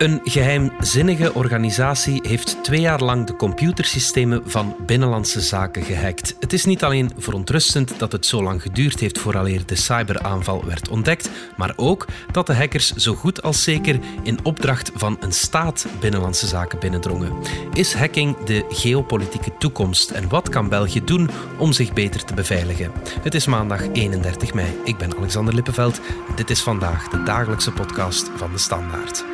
Een geheimzinnige organisatie heeft twee jaar lang de computersystemen van Binnenlandse Zaken gehackt. Het is niet alleen verontrustend dat het zo lang geduurd heeft vooraleer de cyberaanval werd ontdekt, maar ook dat de hackers zo goed als zeker in opdracht van een staat Binnenlandse Zaken binnendrongen. Is hacking de geopolitieke toekomst en wat kan België doen om zich beter te beveiligen? Het is maandag 31 mei. Ik ben Alexander Lippenveld en dit is vandaag de dagelijkse podcast van de Standaard.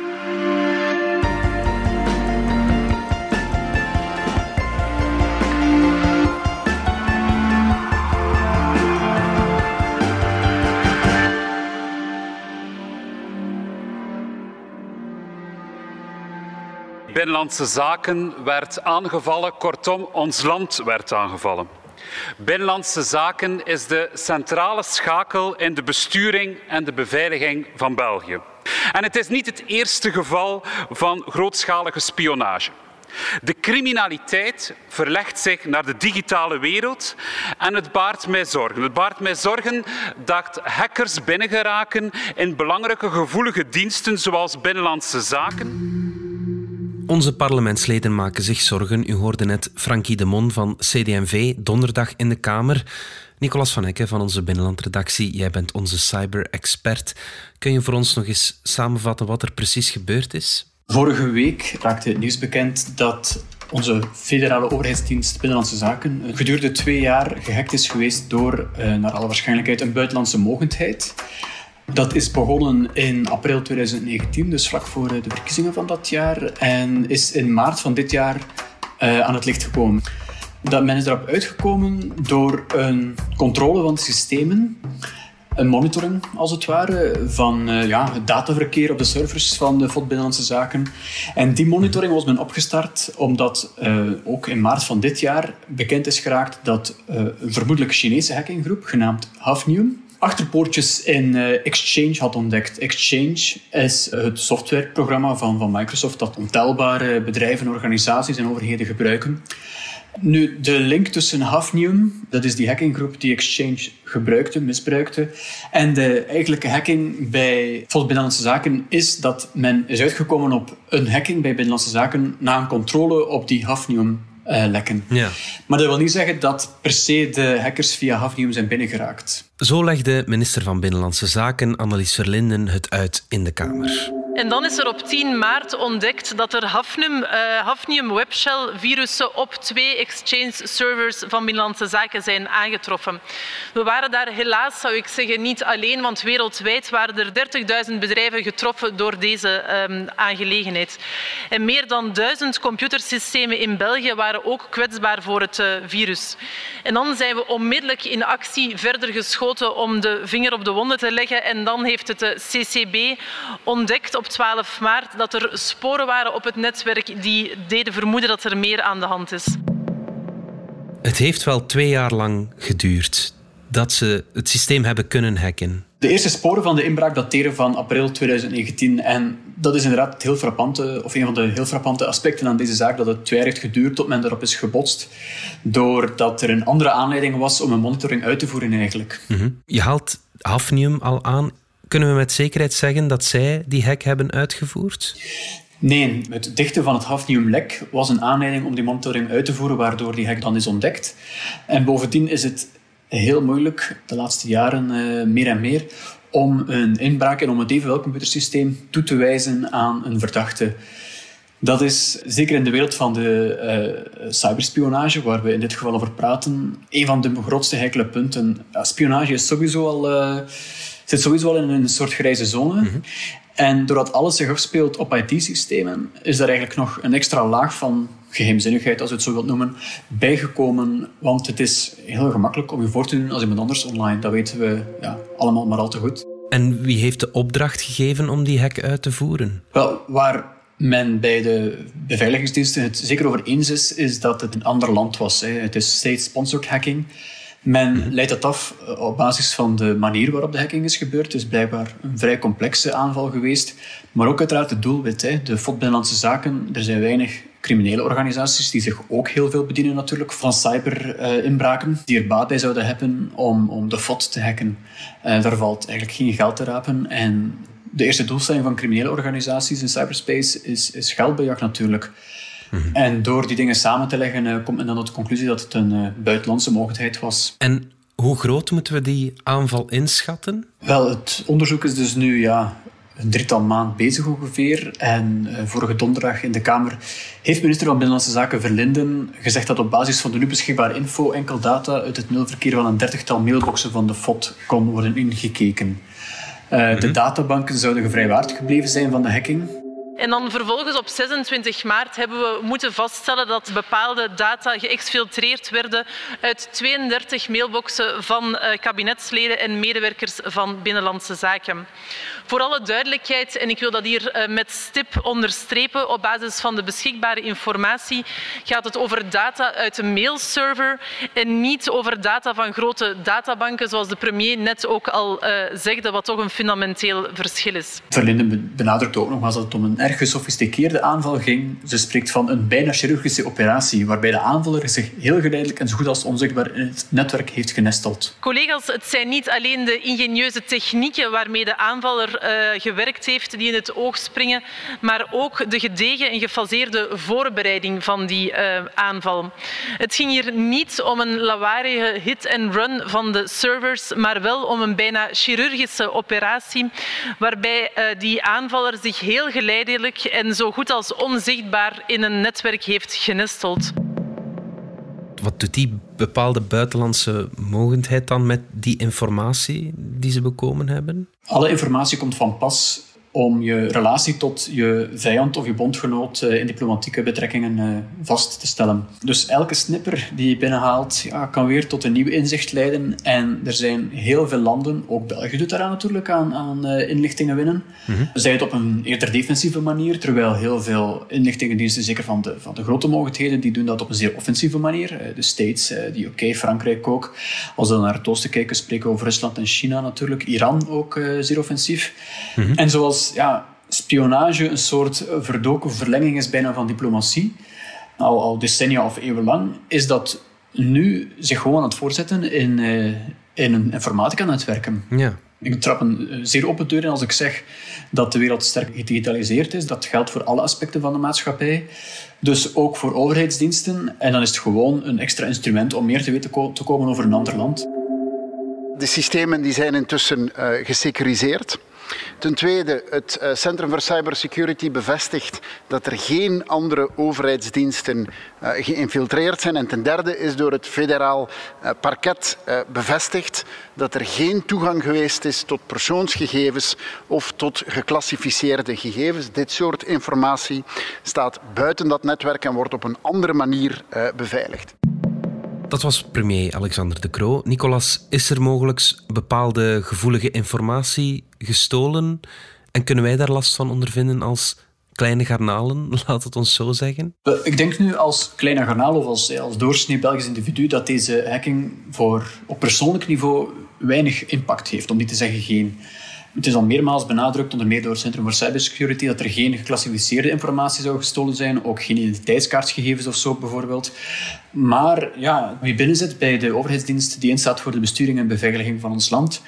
Binnenlandse Zaken werd aangevallen, kortom, ons land werd aangevallen. Binnenlandse Zaken is de centrale schakel in de besturing en de beveiliging van België. En het is niet het eerste geval van grootschalige spionage. De criminaliteit verlegt zich naar de digitale wereld en het baart mij zorgen. Het baart mij zorgen dat hackers binnengeraken in belangrijke gevoelige diensten zoals binnenlandse zaken. Onze parlementsleden maken zich zorgen. U hoorde net Frankie de Mon van CD&V donderdag in de Kamer. Nicolas van Hekken van onze binnenlandredactie, jij bent onze cyber-expert. Kun je voor ons nog eens samenvatten wat er precies gebeurd is? Vorige week raakte het nieuws bekend dat onze federale overheidsdienst Binnenlandse Zaken gedurende twee jaar gehackt is geweest door, eh, naar alle waarschijnlijkheid, een buitenlandse mogendheid. Dat is begonnen in april 2019, dus vlak voor de verkiezingen van dat jaar. En is in maart van dit jaar uh, aan het licht gekomen. Dat men is erop uitgekomen door een controle van systemen. Een monitoring, als het ware, van uh, ja, het dataverkeer op de servers van de FOD Binnenlandse Zaken. En die monitoring was men opgestart omdat ook in maart van dit jaar bekend is geraakt dat een vermoedelijk Chinese hackinggroep, genaamd Hafnium, achterpoortjes in uh, Exchange had ontdekt. Exchange is het softwareprogramma van, van Microsoft dat ontelbare bedrijven, organisaties en overheden gebruiken. Nu, de link tussen Hafnium, dat is die hackinggroep die Exchange gebruikte, misbruikte, en de eigenlijke hacking bij volgens Binnenlandse Zaken is dat men is uitgekomen op een hacking bij Binnenlandse Zaken na een controle op die Hafnium uh, lekken. Ja. Maar dat wil niet zeggen dat per se de hackers via Hafnium zijn binnengeraakt. Zo legde minister van Binnenlandse Zaken Annelies Verlinden het uit in de Kamer. En dan is er op 10 maart ontdekt dat er Hafnium, uh, Hafnium Webshell virussen op twee Exchange servers van Binnenlandse Zaken zijn aangetroffen. We waren daar helaas, zou ik zeggen, niet alleen, want wereldwijd waren er 30.000 bedrijven getroffen door deze um, aangelegenheid. En meer dan duizend computersystemen in België waren ook kwetsbaar voor het uh, virus. En dan zijn we onmiddellijk in actie verder geschoten om de vinger op de wonden te leggen. En dan heeft het CCB ontdekt op 12 maart dat er sporen waren op het netwerk die deden vermoeden dat er meer aan de hand is. Het heeft wel twee jaar lang geduurd dat ze het systeem hebben kunnen hacken. De eerste sporen van de inbraak dateren van april 2019. En dat is inderdaad het heel frappante, of een van de heel frappante aspecten aan deze zaak, dat het twee jaar heeft geduurd tot men erop is gebotst. Doordat er een andere aanleiding was om een monitoring uit te voeren eigenlijk. Mhm. Je haalt Hafnium al aan. Kunnen we met zekerheid zeggen dat zij die hack hebben uitgevoerd? Nee, het dichten van het hafniumlek was een aanleiding om die monitoring uit te voeren, waardoor die hack dan is ontdekt. En bovendien is het heel moeilijk, de laatste jaren uh, meer en meer, om een inbraak en om een evenwel computersysteem toe te wijzen aan een verdachte. Dat is zeker in de wereld van de uh, cyberspionage, waar we in dit geval over praten, een van de grootste heikele punten. spionage is sowieso al uh, zit sowieso al in een soort grijze zone. Mhm. En doordat alles zich afspeelt op IT-systemen, is daar eigenlijk nog een extra laag van geheimzinnigheid, als je het zo wilt noemen, bijgekomen. Want het is heel gemakkelijk om je voor te doen als iemand anders online. Dat weten we ja, allemaal maar al te goed. En wie heeft de opdracht gegeven om die hack uit te voeren? Wel, waar men bij de beveiligingsdiensten het zeker over eens is, is dat het een ander land was. Het is state-sponsored hacking. Men leidt dat af eh, op basis van de manier waarop de hacking is gebeurd. Het is blijkbaar een vrij complexe aanval geweest. Maar ook uiteraard het doelwit. Hè. De FOD Binnenlandse Zaken, er zijn weinig criminele organisaties die zich ook heel veel bedienen natuurlijk van cyberinbraken, die er baat bij zouden hebben om, om de FOD te hacken. Uh, daar valt eigenlijk geen geld te rapen. En de eerste doelstelling van criminele organisaties in cyberspace is, is geldbejag natuurlijk. Mhm. En door die dingen samen te leggen, uh, komt men dan tot de conclusie dat het een uh, buitenlandse mogelijkheid was. En hoe groot moeten we die aanval inschatten? Wel, het onderzoek is dus nu ja, een drietal maand bezig ongeveer. En uh, vorige donderdag in de Kamer heeft minister van Binnenlandse Zaken Verlinden gezegd dat op basis van de nu beschikbare info enkel data uit het mailverkeer van een dertigtal mailboxen van de FOD kon worden ingekeken. Uh, De mhm. databanken zouden gevrijwaard gebleven zijn van de hacking. En dan vervolgens op 26 maart hebben we moeten vaststellen dat bepaalde data geëxfiltreerd werden uit 32 mailboxen van eh, kabinetsleden en medewerkers van Binnenlandse Zaken. Voor alle duidelijkheid, en ik wil dat hier eh, met stip onderstrepen, op basis van de beschikbare informatie gaat het over data uit een mailserver en niet over data van grote databanken, zoals de premier net ook al uh, zegde, wat toch een fundamenteel verschil is. Verlinden benadrukt ook nogmaals dat het om een erg gesofisticeerde aanval ging. Ze spreekt van een bijna chirurgische operatie, waarbij de aanvaller zich heel geleidelijk en zo goed als onzichtbaar in het netwerk heeft genesteld. Collega's, het zijn niet alleen de ingenieuze technieken waarmee de aanvaller uh, gewerkt heeft die in het oog springen, maar ook de gedegen en gefaseerde voorbereiding van die uh, aanval. Het ging hier niet om een lawaardige hit-and-run van de servers, maar wel om een bijna chirurgische operatie waarbij uh, die aanvaller zich heel geleidelijk en zo goed als onzichtbaar in een netwerk heeft genesteld. Wat doet die bepaalde buitenlandse mogendheid dan met die informatie die ze bekomen hebben? Alle informatie komt van pas om je relatie tot je vijand of je bondgenoot eh, in diplomatieke betrekkingen eh, vast te stellen. Dus elke snipper die je binnenhaalt ja, kan weer tot een nieuw inzicht leiden. En er zijn heel veel landen, ook België doet daaraan natuurlijk, aan, aan eh, inlichtingen winnen. Mm Zij het op een eerder defensieve manier, terwijl heel veel inlichtingendiensten, zeker van de, van de grote mogelijkheden, die doen dat op een zeer offensieve manier. De States, de UK, Frankrijk ook. Als we naar het oosten kijken, spreken we over Rusland en China natuurlijk. Iran ook zeer offensief. Mhm. En zoals ja, spionage een soort verdoken verlenging is bijna van diplomatie, al, al decennia of eeuwenlang, is dat nu zich gewoon aan het voortzetten in, uh, in een informatica-netwerken. Ja. Ik trap een eh, zeer open deur in als ik zeg dat de wereld sterk gedigitaliseerd is. Dat geldt voor alle aspecten van de maatschappij. Dus ook voor overheidsdiensten. En dan is het gewoon een extra instrument om meer te weten te komen over een ander land. De systemen die zijn intussen uh, gesecuriseerd. Ten tweede, het uh, Centrum voor Cybersecurity bevestigt dat er geen andere overheidsdiensten uh, geïnfiltreerd zijn. En ten derde is door het federaal uh, parket bevestigd dat er geen toegang geweest is tot persoonsgegevens of tot geclassificeerde gegevens. Dit soort informatie staat buiten dat netwerk en wordt op een andere manier beveiligd. Dat was premier Alexander De Croo. Nicolas, is er mogelijk bepaalde gevoelige informatie gestolen? En kunnen wij daar last van ondervinden als kleine garnalen, laat het ons zo zeggen? Ik denk nu als kleine garnaal of als, als doorsnee Belgisch individu dat deze hacking voor, op persoonlijk niveau weinig impact heeft, om niet te zeggen geen. Het is al meermaals benadrukt, onder meer door het Centrum voor Cybersecurity, dat er geen geclassificeerde informatie zou gestolen zijn, ook geen identiteitskaartgegevens of zo bijvoorbeeld. Maar ja, wie binnenzit bij de overheidsdienst die instaat voor de besturing en beveiliging van ons land,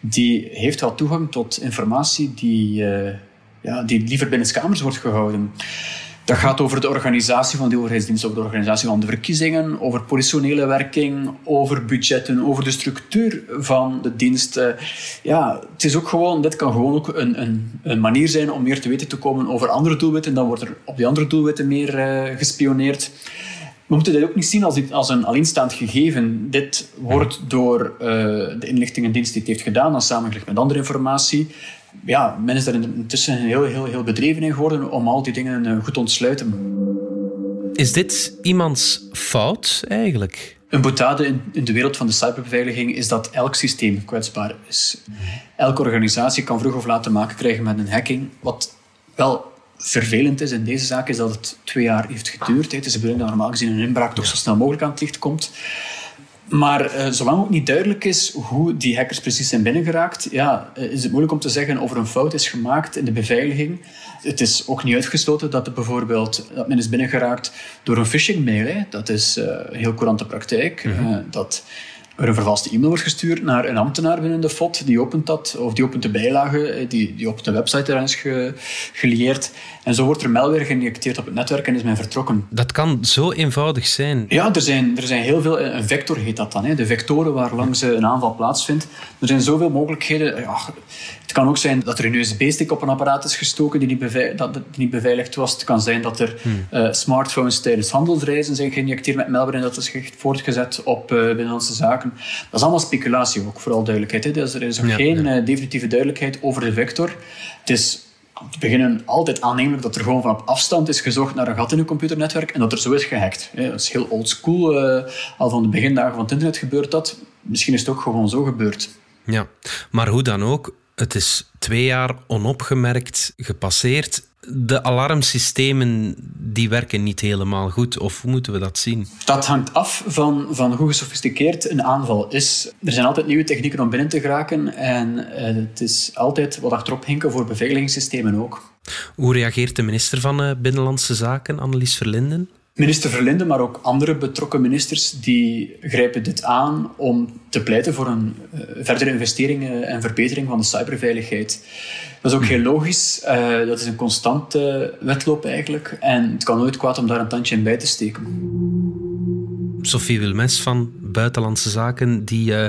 die heeft wel toegang tot informatie die, uh, ja, die liever binnenskamers wordt gehouden. Dat gaat over de organisatie van die overheidsdienst, over de organisatie van de verkiezingen, over politionele werking, over budgetten, over de structuur van de dienst. Ja, het is ook gewoon, dit kan gewoon ook een, een, een manier zijn om meer te weten te komen over andere doelwitten. Dan wordt er op die andere doelwitten meer uh, gespioneerd. We moeten dit ook niet zien als, als een alleenstaand gegeven. Dit wordt door uh, de inlichtingendienst die het heeft gedaan, dan samengelegd met andere informatie, ja, men is daar intussen heel, heel, heel bedreven in geworden om al die dingen eh, goed te ontsluiten. Is dit iemands fout eigenlijk? Een boetade in, in de wereld van de cyberbeveiliging is dat elk systeem kwetsbaar is. Elke organisatie kan vroeg of laat te maken krijgen met een hacking. Wat wel vervelend is in deze zaak, is dat het twee jaar heeft geduurd. Het is de bedoeling dat normaal gezien een inbraak toch zo snel mogelijk aan het licht komt. Maar uh, zolang ook niet duidelijk is hoe die hackers precies zijn binnengeraakt, ja, eh, is het moeilijk om te zeggen of er een fout is gemaakt in de beveiliging. Het is ook niet uitgesloten dat, het bijvoorbeeld, dat men is binnengeraakt door een phishing mail. Hè. Dat is uh, een heel courante praktijk. Mhm. dat er een vervalste e-mail wordt gestuurd naar een ambtenaar binnen de FOD, die opent dat, of die opent de bijlage, eh, die, die op de website is ge, gelieerd. En zo wordt er malware geïnjecteerd op het netwerk en is men vertrokken. Dat kan zo eenvoudig zijn. Ja, er zijn, er zijn heel veel... Een vector heet dat dan. Hè. De vectoren waar langs een aanval plaatsvindt. Er zijn zoveel mogelijkheden. Ja, het kan ook zijn dat er een USB-stick op een apparaat is gestoken die niet, dat, die niet beveiligd was. Het kan zijn dat er hmm. uh, smartphones tijdens handelsreizen zijn geïnjecteerd met malware en dat is voortgezet op uh, binnenlandse zaken. Dat is allemaal speculatie ook, vooral duidelijkheid. Hè. Dus er is nog geen ja. Uh, definitieve duidelijkheid over de vector. Het is te beginnen altijd aannemelijk dat er gewoon van op afstand is gezocht naar een gat in een computernetwerk en dat er zo is gehackt. Dat is heel oldschool. Uh, al van de begindagen van het internet gebeurt dat. Misschien is het ook gewoon zo gebeurd. Ja, maar hoe dan ook, het is twee jaar onopgemerkt gepasseerd de alarmsystemen die werken niet helemaal goed. Of hoe moeten we dat zien? Dat hangt af van, van hoe gesofisticeerd een aanval is. Er zijn altijd nieuwe technieken om binnen te geraken. En eh, het is altijd wat achterop hinken voor beveiligingssystemen ook. Hoe reageert de minister van eh, Binnenlandse Zaken, Annelies Verlinden? Minister Verlinde, maar ook andere betrokken ministers, die grijpen dit aan om te pleiten voor een uh, verdere investeringen en verbetering van de cyberveiligheid. Dat is ook heel logisch. Uh, dat is een constante wedloop eigenlijk. En het kan nooit kwaad om daar een tandje in bij te steken. Sophie Wilmes van Buitenlandse Zaken, die uh,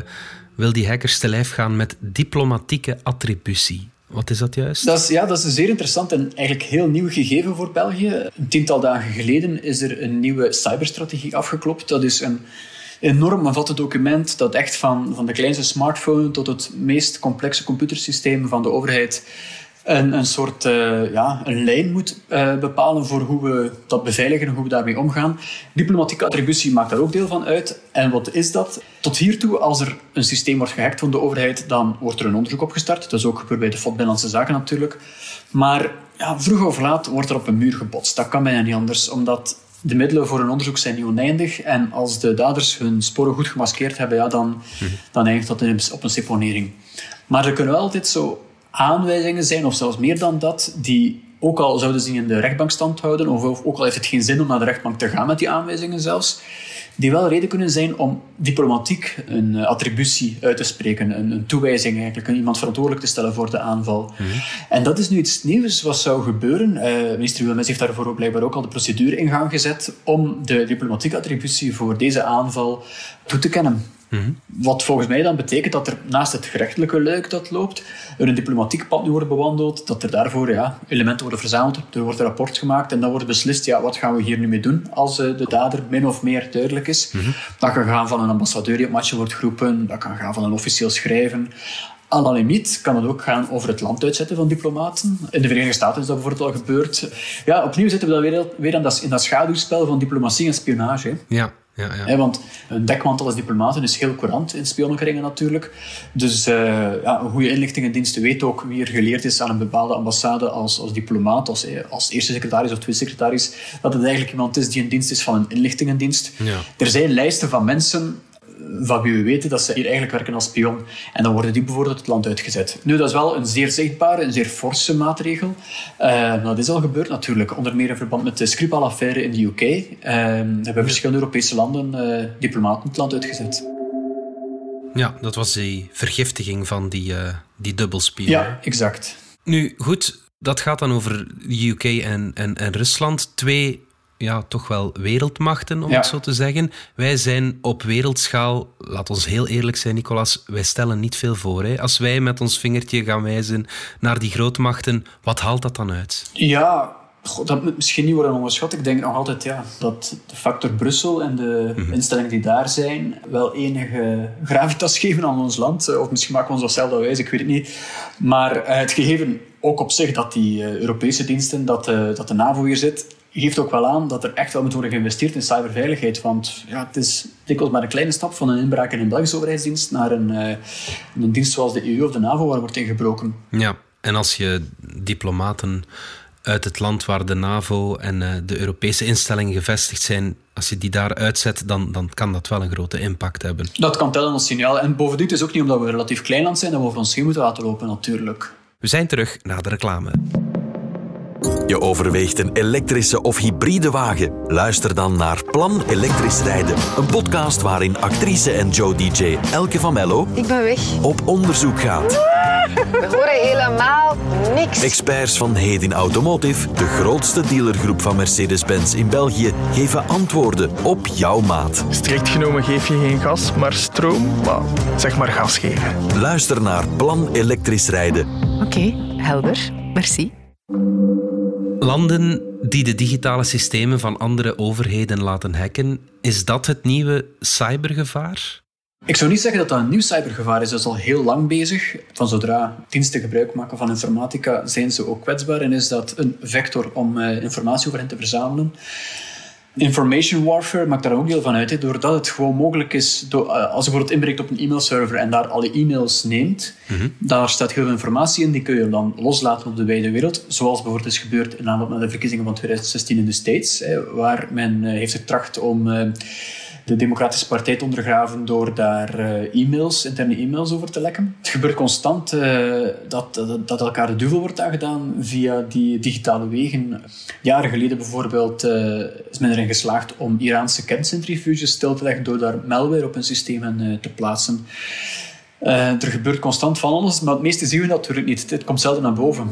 wil die hackers te lijf gaan met diplomatieke attributie. Wat is dat juist? Dat is, ja, dat is een zeer interessant en eigenlijk heel nieuw gegeven voor België. Een tiental dagen geleden is er een nieuwe cyberstrategie afgeklopt. Dat is een enorm omvattend document dat echt van, van de kleinste smartphone tot het meest complexe computersysteem van de overheid een, een soort uh, ja, een lijn moet uh, bepalen voor hoe we dat beveiligen en hoe we daarmee omgaan. Diplomatieke attributie maakt daar ook deel van uit. En wat is dat? Tot hiertoe, als er een systeem wordt gehackt van de overheid, dan wordt er een onderzoek opgestart. Dat is ook gebeurd bij de FOD Binnenlandse Zaken natuurlijk. Maar ja, vroeg of laat wordt er op een muur gebotst. Dat kan bijna niet anders, omdat de middelen voor een onderzoek zijn niet oneindig. En als de daders hun sporen goed gemaskeerd hebben, ja, dan, mhm. dan eindigt dat op een seponering. Maar er kunnen wel altijd zo aanwijzingen zijn, of zelfs meer dan dat, die ook al zouden ze in de rechtbank stand houden, of ook al heeft het geen zin om naar de rechtbank te gaan met die aanwijzingen zelfs, die wel reden kunnen zijn om diplomatiek een eh, attributie uit te spreken, een, een toewijzing eigenlijk, iemand verantwoordelijk te stellen voor de aanval. Mhm. En dat is nu iets nieuws wat zou gebeuren. Uh, minister Wilmes heeft daarvoor ook blijkbaar ook al de procedure in gang gezet om de diplomatieke attributie voor deze aanval toe te kennen. Wat volgens mij dan betekent dat er naast het gerechtelijke luik dat loopt, er een diplomatiek pad nu wordt bewandeld, dat er daarvoor ja, elementen worden verzameld, er wordt een rapport gemaakt en dan wordt beslist, ja, wat gaan we hier nu mee doen als uh, de dader min of meer duidelijk is. Mm Dat kan gaan van een ambassadeur die op matje wordt geroepen, dat kan gaan van een officieel schrijven. Aan la limiet kan het ook gaan over het land uitzetten van diplomaten. In de Verenigde Staten is dat bijvoorbeeld al gebeurd. Ja, opnieuw zitten we dan weer, weer in, dat, in dat schaduwspel van diplomatie en spionage. Ja. Ja, ja. want een dekmantel als diplomaten is heel courant in spionnekringen natuurlijk. Dus uh, ja, een goede inlichtingendienst weet ook wie er geleerd is aan een bepaalde ambassade als, als diplomaat, als, eh, als eerste secretaris of tweede secretaris, dat het eigenlijk iemand is die een dienst is van een inlichtingendienst. Ja. Er zijn lijsten van mensen van wie we weten dat ze hier eigenlijk werken als spion. En dan worden die bijvoorbeeld het land uitgezet. Nu, dat is wel een zeer zichtbare, een zeer forse maatregel. Uh, dat is al gebeurd natuurlijk, onder meer in verband met de Skripal-affaire in de UK. Uh, hebben verschillende Europese landen uh, diplomaten het land uitgezet. Ja, dat was die vergiftiging van die, die dubbelspion. Ja, exact. Nu, goed, dat gaat dan over de UK en, en, en Rusland. Twee ja, toch wel wereldmachten, om het zo te zeggen. Wij zijn op wereldschaal, laat ons heel eerlijk zijn, Nicolas, wij stellen niet veel voor. Hè? Als wij met ons vingertje gaan wijzen naar die grootmachten, wat haalt dat dan uit? Ja, dat moet misschien niet worden onderschat. Ik denk nog altijd ja, dat de factor Brussel en de mhm. instellingen die daar zijn wel enige gravitas geven aan ons land. Of misschien maken we ons dat zelf wijs, ik weet het niet. Maar eh, het gegeven ook op zich dat die eh, Europese diensten, dat, dat de NAVO hier zit, geeft ook wel aan dat er echt wel moet worden geïnvesteerd in cyberveiligheid. Want ja, het is dikwijls maar een kleine stap van een inbraak in een Belgische overheidsdienst naar een, uh, een dienst zoals de EU of de NAVO waar wordt ingebroken. Ja, en als je diplomaten uit het land waar de NAVO en uh, de Europese instellingen gevestigd zijn, als je die daar uitzet, dan, dan kan dat wel een grote impact hebben. Dat kan tellen als signaal. En bovendien is het ook niet omdat we een relatief klein land zijn dat we over ons heen moeten laten lopen, natuurlijk. We zijn terug na de reclame. Je overweegt een elektrische of hybride wagen? Luister dan naar Plan Elektrisch Rijden, een podcast waarin actrice en Joe DJ Elke van Mello Ik ben weg. op onderzoek gaat. We horen helemaal niks. Experts van Hedin Automotive, de grootste dealergroep van Mercedes-Benz in België, geven antwoorden op jouw maat. Strikt genomen geef je geen gas, maar stroom, maar zeg maar gas geven. Luister naar Plan Elektrisch Rijden. Oké, helder. Merci. Landen die de digitale systemen van andere overheden laten hacken, is dat het nieuwe cybergevaar? Ik zou niet zeggen dat dat een nieuw cybergevaar is. Dat is al heel lang bezig. Van zodra diensten gebruik maken van informatica, zijn ze ook kwetsbaar en is dat een vector om eh, informatie over hen te verzamelen. Information warfare maakt daar ook deel van uit. Hè, doordat het gewoon mogelijk is, door, eh, als je bijvoorbeeld inbreekt op een e-mailserver en daar alle e-mails neemt, daar staat heel veel informatie in, die kun je dan loslaten op de wijde wereld. Zoals bijvoorbeeld is gebeurd in aanloop naar de verkiezingen van 2016 in de States, hè, waar men eh, heeft getracht om eh, de Democratische Partij te ondergraven door daar eh, e-mails, interne e-mails over te lekken. Het gebeurt constant eh, dat, dat, elkaar de duvel wordt aangedaan via die digitale wegen. Jaren geleden bijvoorbeeld eh, is men erin geslaagd om Iraanse kerncentrifuges stil te leggen door daar malware op hun systemen te plaatsen. Er gebeurt constant van alles, maar het meeste zien we natuurlijk niet. Het komt zelden naar boven.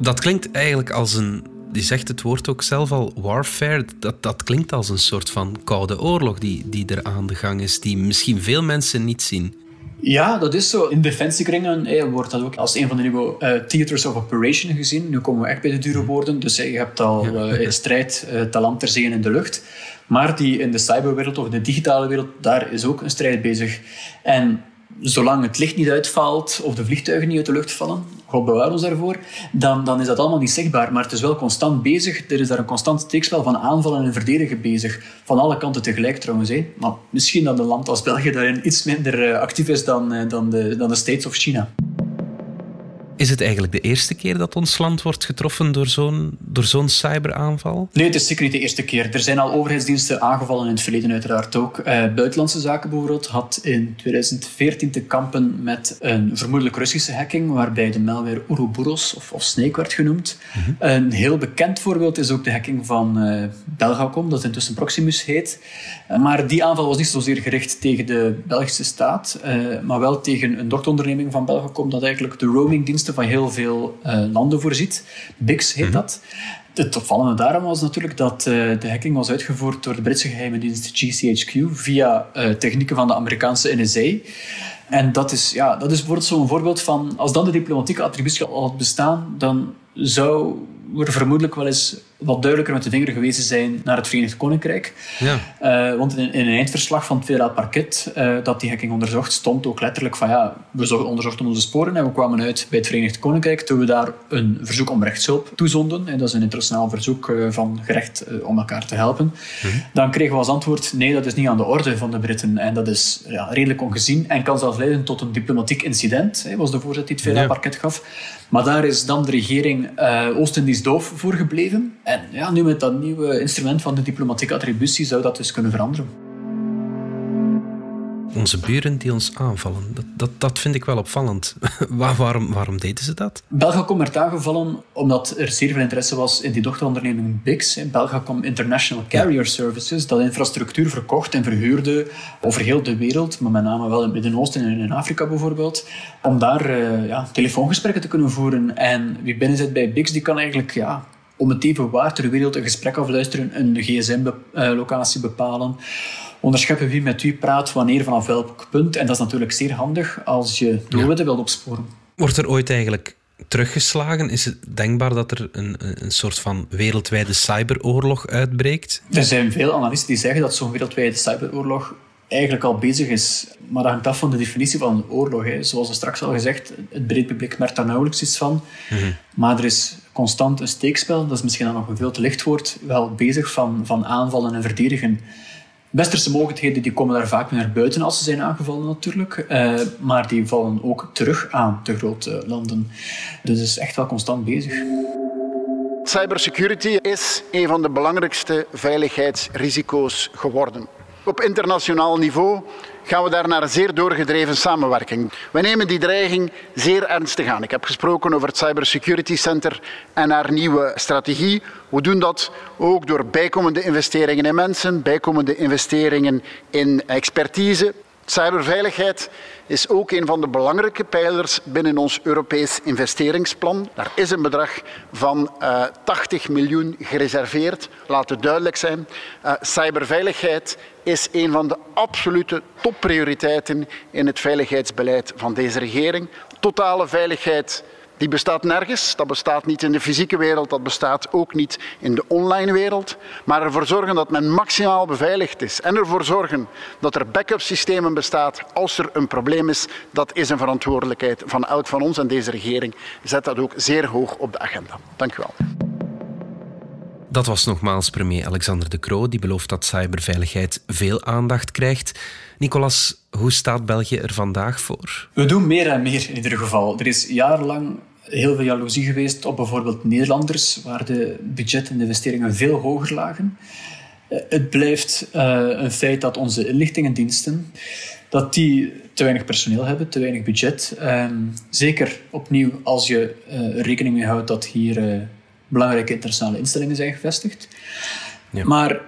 Dat klinkt eigenlijk als een. Je zegt het woord ook zelf al, warfare. Dat, dat klinkt als een soort van koude oorlog die, die er aan de gang is, die misschien veel mensen niet zien. Ja, dat is zo. In defensiekringen eh, wordt dat ook als een van de nieuwe eh, theaters of operation gezien. Nu komen we echt bij de dure woorden. Dus eh, je hebt al eh, strijd, eh, talent ter zee en in de lucht. Maar die in de cyberwereld of de digitale wereld, daar is ook een strijd bezig. En zolang het licht niet uitvalt of de vliegtuigen niet uit de lucht vallen, God bewaar ons daarvoor, dan, dan is dat allemaal niet zichtbaar. Maar het is wel constant bezig. Er is daar een constant steekspel van aanvallen en verdedigen bezig. Van alle kanten tegelijk trouwens. Hè. Maar misschien dat een land als België daarin iets minder eh, actief is dan, eh, dan, de, dan de States of China. Is het eigenlijk de eerste keer dat ons land wordt getroffen door zo'n, door zo'n cyberaanval? Nee, het is zeker niet de eerste keer. Er zijn al overheidsdiensten aangevallen in het verleden uiteraard ook. Eh, Buitenlandse Zaken bijvoorbeeld had in 2014 te kampen met een vermoedelijk Russische hacking, waarbij de malware Ouroboros of, of Snake werd genoemd. Een heel bekend voorbeeld is ook de hacking van eh, Belgacom, dat intussen Proximus heet. Maar die aanval was niet zozeer gericht tegen de Belgische staat, eh, maar wel tegen een dochteronderneming van Belgacom, dat eigenlijk de roamingdiensten van heel veel eh, landen voorziet. Bix heet dat. Het opvallende daarom was natuurlijk dat eh, de hacking was uitgevoerd door de Britse geheime dienst GCHQ via technieken van de Amerikaanse NSA. En dat is, ja, dat is bijvoorbeeld zo'n voorbeeld van, als dan de diplomatieke attributie al had bestaan, dan zou er vermoedelijk wel eens wat duidelijker met de vinger gewezen zijn naar het Verenigd Koninkrijk. Ja. Eh, want in, in een eindverslag van het federaal parket eh, dat die hacking onderzocht, stond ook letterlijk van ja, we zo- onderzochten onze sporen en we kwamen uit bij het Verenigd Koninkrijk toen we daar een verzoek om rechtshulp toezonden. En dat is een internationaal verzoek eh, van gerecht om elkaar te helpen. Dan kregen we als antwoord, nee, dat is niet aan de orde van de Britten. En dat is ja, redelijk ongezien en kan zelfs leiden tot een diplomatiek incident, was de voorzet die het federaal Ja. parket gaf. Maar daar is dan de regering Oost-Indisch doof voor gebleven. En ja, nu met dat nieuwe instrument van de diplomatieke attributie zou dat dus kunnen veranderen. Onze buren die ons aanvallen, dat, dat, dat vind ik wel opvallend. Waar, waarom, waarom deden ze dat? Belgacom werd aangevallen omdat er zeer veel interesse was in die dochteronderneming BIX, hè, Belgacom International Carrier Services, dat infrastructuur verkocht en verhuurde over heel de wereld, maar met name wel in het Midden-Oosten en in Afrika bijvoorbeeld, om daar eh, ja, telefoongesprekken te kunnen voeren. En wie binnen zit bij BIX, die kan eigenlijk ja, om het even waar ter wereld een gesprek afluisteren, een gsm-locatie bepalen, onderscheppen wie met wie praat, wanneer, vanaf welk punt. En dat is natuurlijk zeer handig als je doelwitten wilt opsporen. Wordt er ooit eigenlijk teruggeslagen? Is het denkbaar dat er een een soort van wereldwijde cyberoorlog uitbreekt? Er zijn veel analisten die zeggen dat zo'n wereldwijde cyberoorlog eigenlijk al bezig is. Maar dat hangt af van de definitie van een oorlog. Hè. Zoals we straks al gezegd, het breed publiek merkt daar nauwelijks iets van. Maar er is constant een steekspel, dat is misschien dan nog een veel te licht woord, wel bezig van, van aanvallen en verdedigen. Westerse mogelijkheden die komen daar vaak weer naar buiten als ze zijn aangevallen natuurlijk. Eh, maar die vallen ook terug aan de grote landen. Dus het is echt wel constant bezig. Cybersecurity is een van de belangrijkste veiligheidsrisico's geworden. Op internationaal niveau gaan we daar naar een zeer doorgedreven samenwerking. We nemen die dreiging zeer ernstig aan. Ik heb gesproken over het Cybersecurity Center en haar nieuwe strategie. We doen dat ook door bijkomende investeringen in mensen, bijkomende investeringen in expertise. Cyberveiligheid is ook een van de belangrijke pijlers binnen ons Europees investeringsplan. Daar is een bedrag van uh, eh, 80 miljoen gereserveerd. Laat het duidelijk zijn. Uh, cyberveiligheid is een van de absolute topprioriteiten in het veiligheidsbeleid van deze regering. Totale veiligheid die bestaat nergens. Dat bestaat niet in de fysieke wereld, dat bestaat ook niet in de online wereld. Maar ervoor zorgen dat men maximaal beveiligd is en ervoor zorgen dat er backup systemen bestaan als er een probleem is, dat is een verantwoordelijkheid van elk van ons en deze regering zet dat ook zeer hoog op de agenda. Dank u wel. Dat was nogmaals premier Alexander De Croo, die belooft dat cyberveiligheid veel aandacht krijgt. Nicolas, hoe staat België er vandaag voor? We doen meer en meer in ieder geval. Er is jarenlang heel veel jaloezie geweest op bijvoorbeeld Nederlanders, waar de budgetten en de investeringen veel hoger lagen. Eh, het blijft uh, een feit dat onze inlichtingendiensten dat die te weinig personeel hebben, te weinig budget. Um, zeker opnieuw als je uh, rekening mee houdt dat hier belangrijke internationale instellingen zijn gevestigd. Ja. Maar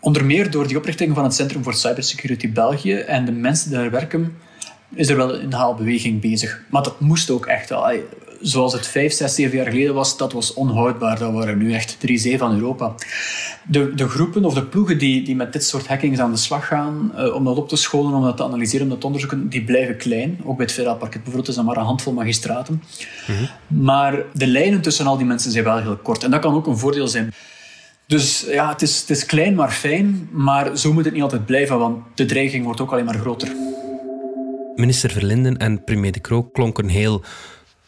onder meer door die oprichting van het Centrum voor Cybersecurity België en de mensen die daar werken, is er wel een haalbeweging bezig. Maar dat moest ook echt wel. Zoals het vijf, zes, zeven jaar geleden was, dat was onhoudbaar. Dat waren nu echt drie zee van Europa. De, de groepen of de ploegen die, die met dit soort hackings aan de slag gaan, uh, om dat op te scholen, om dat te analyseren, om dat te onderzoeken, die blijven klein. Ook bij het federaal parket bijvoorbeeld is dat maar een handvol magistraten. Mhm. Maar de lijnen tussen al die mensen zijn wel heel kort. En dat kan ook een voordeel zijn. Dus ja, het is, het is klein maar fijn, maar zo moet het niet altijd blijven, want de dreiging wordt ook alleen maar groter. Minister Verlinden en premier De Croo klonken heel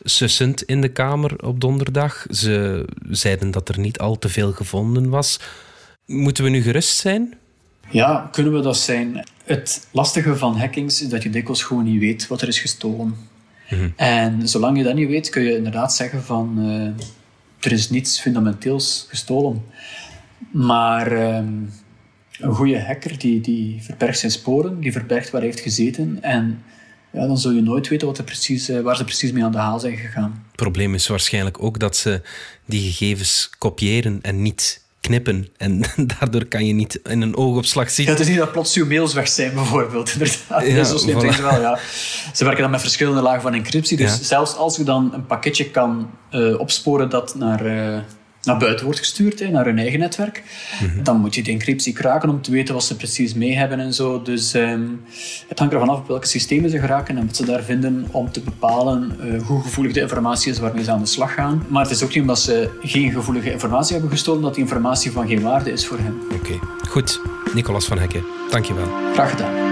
sussend in de Kamer op donderdag. Ze zeiden dat er niet al te veel gevonden was. Moeten we nu gerust zijn? Ja, kunnen we dat zijn. Het lastige van hackings is dat je dikwijls gewoon niet weet wat er is gestolen. Mhm. En zolang je dat niet weet, kun je inderdaad zeggen van... Uh, er is niets fundamenteels gestolen. Maar ehm, een goede hacker die, die verbergt zijn sporen, die verbergt waar hij heeft gezeten. En ja, dan zul je nooit weten wat er precies, eh, waar ze precies mee aan de haal zijn gegaan. Het probleem is waarschijnlijk ook dat ze die gegevens kopiëren en niet knippen. En daardoor kan je niet in een oogopslag zien. Ja, het is niet dat plots uw mails weg zijn, bijvoorbeeld. Inderdaad. Ja, zo slim voilà. wel, ja. Ze werken dan met verschillende lagen van encryptie. Dus zelfs als je dan een pakketje kan uh, opsporen dat naar... Uh, naar buiten wordt gestuurd, hè, naar hun eigen netwerk. Mhm. Dan moet je de encryptie kraken om te weten wat ze precies mee hebben en zo. Dus um, het hangt ervan af op welke systemen ze geraken en wat ze daar vinden om te bepalen uh, hoe gevoelig de informatie is waarmee ze aan de slag gaan. Maar het is ook niet omdat ze geen gevoelige informatie hebben gestolen dat die informatie van geen waarde is voor hen. Oké, goed. Nicolas van Hekken, dankjewel. Graag gedaan.